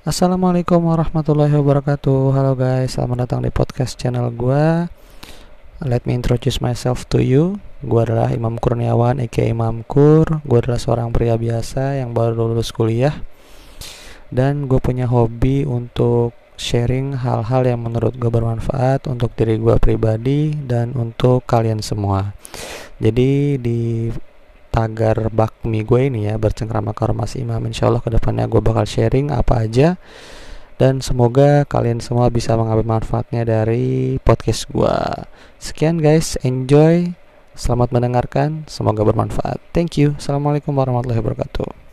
Assalamualaikum warahmatullahi wabarakatuh. Halo guys, selamat datang di podcast channel gue Let me introduce myself to you. Gue adalah Imam Kurniawan, aka Imam Kur. Gue adalah seorang pria biasa yang baru lulus kuliah. Dan gue punya hobi untuk sharing hal-hal yang menurut gue bermanfaat Untuk diri gue pribadi dan untuk kalian semua. Jadi di tagar bakmi gue ini ya bercengkrama ke ormas imam. Insya Allah ke depannya gue bakal sharing apa aja. Dan semoga kalian semua bisa mengambil manfaatnya dari podcast gue sekian guys enjoy. Selamat mendengarkan semoga bermanfaat. Thank you. Assalamualaikum warahmatullahi wabarakatuh